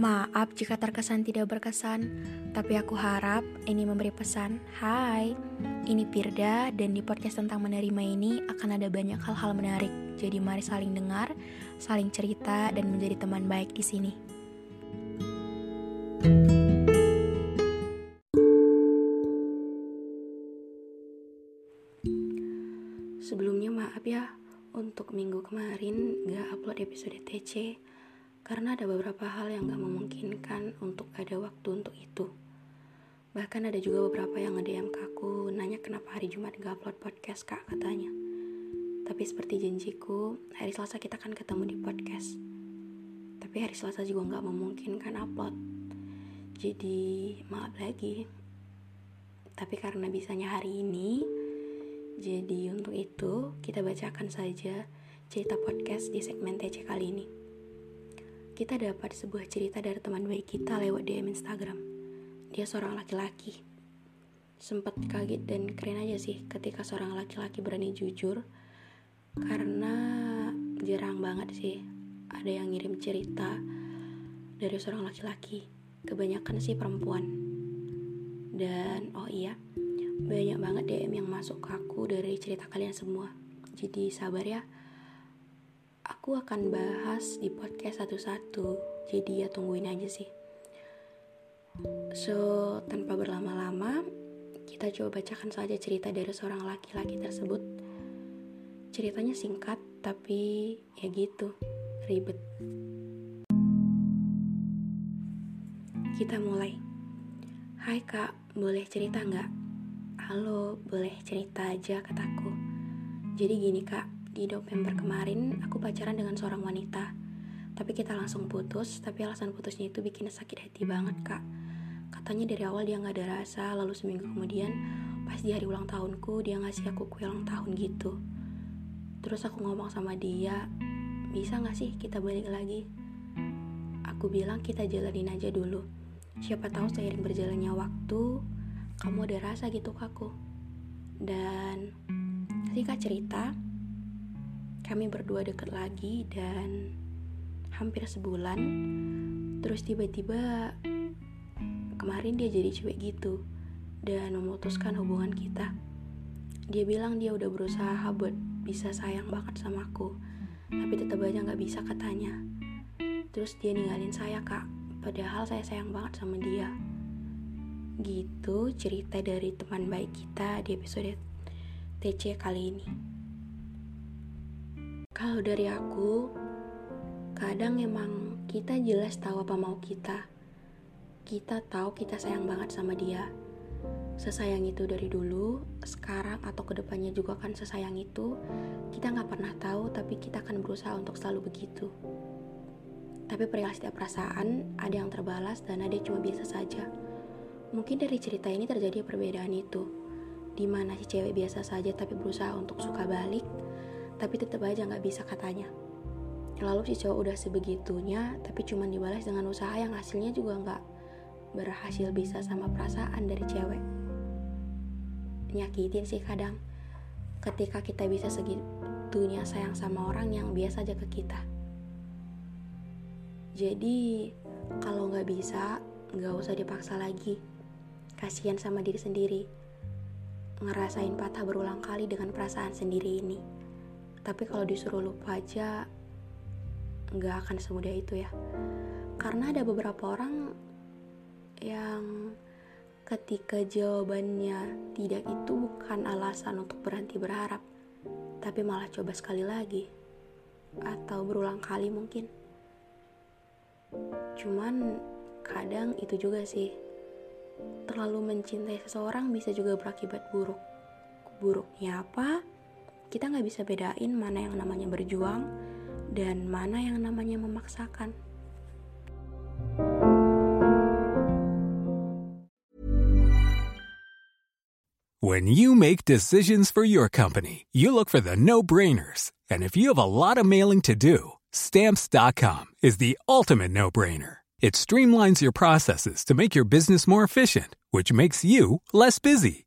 Maaf jika terkesan tidak berkesan, tapi aku harap ini memberi pesan. Hai, ini Pirda dan di podcast tentang menerima ini akan ada banyak hal-hal menarik. Jadi mari saling dengar, saling cerita dan menjadi teman baik di sini. Sebelumnya maaf ya untuk minggu kemarin gak upload episode TC karena ada beberapa hal yang gak memungkinkan untuk ada waktu untuk itu. Bahkan ada juga beberapa yang nge-DM ke aku nanya kenapa hari Jumat gak upload podcast kak katanya. Tapi seperti janjiku, hari Selasa kita akan ketemu di podcast. Tapi hari Selasa juga gak memungkinkan upload. Jadi maaf lagi. Tapi karena bisanya hari ini, jadi untuk itu kita bacakan saja cerita podcast di segmen TC kali ini kita dapat sebuah cerita dari teman baik kita lewat DM Instagram. Dia seorang laki-laki. Sempat kaget dan keren aja sih ketika seorang laki-laki berani jujur karena jarang banget sih ada yang ngirim cerita dari seorang laki-laki. Kebanyakan sih perempuan. Dan oh iya, banyak banget DM yang masuk ke aku dari cerita kalian semua. Jadi sabar ya aku akan bahas di podcast satu-satu. Jadi ya tungguin aja sih. So tanpa berlama-lama kita coba bacakan saja cerita dari seorang laki-laki tersebut. Ceritanya singkat tapi ya gitu ribet. Kita mulai. Hai kak, boleh cerita nggak? Halo, boleh cerita aja kataku. Jadi gini kak, di November kemarin aku pacaran dengan seorang wanita. Tapi kita langsung putus tapi alasan putusnya itu bikin sakit hati banget kak. Katanya dari awal dia nggak ada rasa lalu seminggu kemudian pas di hari ulang tahunku dia ngasih aku kue ulang tahun gitu. Terus aku ngomong sama dia bisa nggak sih kita balik lagi? Aku bilang kita jalanin aja dulu. Siapa tahu seiring berjalannya waktu kamu ada rasa gitu ke aku. Dan ketika cerita kami berdua deket lagi dan hampir sebulan. Terus tiba-tiba kemarin dia jadi cuek gitu dan memutuskan hubungan kita. Dia bilang dia udah berusaha buat bisa sayang banget sama aku tapi tetap aja nggak bisa katanya. Terus dia ninggalin saya kak. Padahal saya sayang banget sama dia. Gitu cerita dari teman baik kita di episode TC kali ini kalau dari aku, kadang emang kita jelas tahu apa mau kita. Kita tahu kita sayang banget sama dia. Sesayang itu dari dulu, sekarang atau ke depannya juga kan sesayang itu. Kita nggak pernah tahu, tapi kita akan berusaha untuk selalu begitu. Tapi perihal setiap perasaan, ada yang terbalas dan ada yang cuma biasa saja. Mungkin dari cerita ini terjadi perbedaan itu, di mana si cewek biasa saja tapi berusaha untuk suka balik, tapi tetap aja nggak bisa katanya. Lalu si cowok udah sebegitunya, tapi cuma dibalas dengan usaha yang hasilnya juga nggak berhasil bisa sama perasaan dari cewek. Nyakitin sih kadang, ketika kita bisa segitunya sayang sama orang yang biasa aja ke kita. Jadi, kalau nggak bisa, nggak usah dipaksa lagi. Kasihan sama diri sendiri. Ngerasain patah berulang kali dengan perasaan sendiri ini tapi kalau disuruh lupa aja nggak akan semudah itu ya. Karena ada beberapa orang yang ketika jawabannya tidak itu bukan alasan untuk berhenti berharap tapi malah coba sekali lagi atau berulang kali mungkin. Cuman kadang itu juga sih terlalu mencintai seseorang bisa juga berakibat buruk. Buruknya apa kita nggak bisa bedain mana yang namanya berjuang dan mana yang namanya memaksakan. When you make decisions for your company, you look for the no-brainers. And if you have a lot of mailing to do, stamps.com is the ultimate no-brainer. It streamlines your processes to make your business more efficient, which makes you less busy.